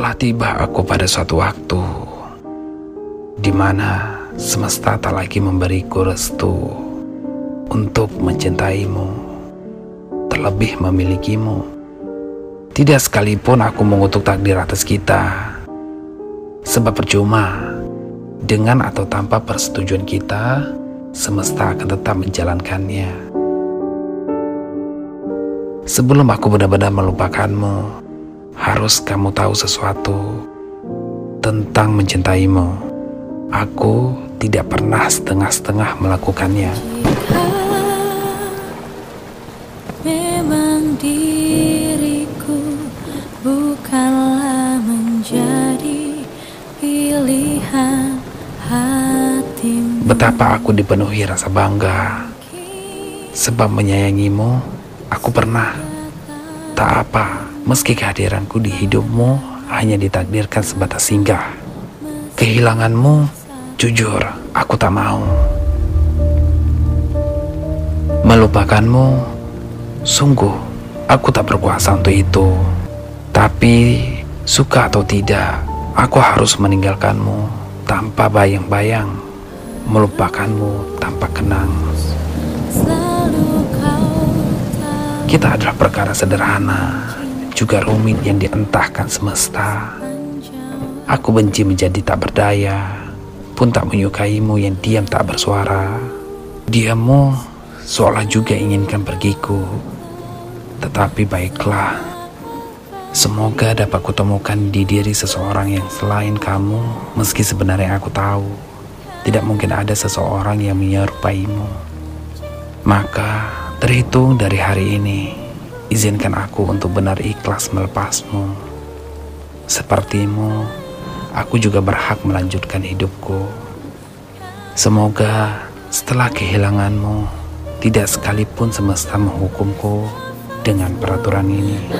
Telah tiba aku pada suatu waktu di mana semesta tak lagi memberiku restu untuk mencintaimu, terlebih memilikimu. Tidak sekalipun aku mengutuk takdir atas kita, sebab percuma dengan atau tanpa persetujuan kita, semesta akan tetap menjalankannya. Sebelum aku benar-benar melupakanmu, harus kamu tahu sesuatu tentang mencintaimu. Aku tidak pernah setengah-setengah melakukannya. Memang diriku bukanlah menjadi pilihan hatimu. Betapa aku dipenuhi rasa bangga sebab menyayangimu. Aku pernah tak apa Meski kehadiranku di hidupmu hanya ditakdirkan sebatas singgah. Kehilanganmu, jujur, aku tak mau. Melupakanmu, sungguh, aku tak berkuasa untuk itu. Tapi, suka atau tidak, aku harus meninggalkanmu tanpa bayang-bayang, melupakanmu tanpa kenang. Kita adalah perkara sederhana, juga rumit yang dientahkan semesta. Aku benci menjadi tak berdaya, pun tak menyukaimu yang diam tak bersuara. Diammu seolah juga inginkan pergiku, tetapi baiklah. Semoga dapat kutemukan di diri seseorang yang selain kamu, meski sebenarnya aku tahu tidak mungkin ada seseorang yang menyerupaimu. Maka terhitung dari hari ini, Izinkan aku untuk benar ikhlas melepasmu. Sepertimu, aku juga berhak melanjutkan hidupku. Semoga setelah kehilanganmu, tidak sekalipun semesta menghukumku dengan peraturan ini.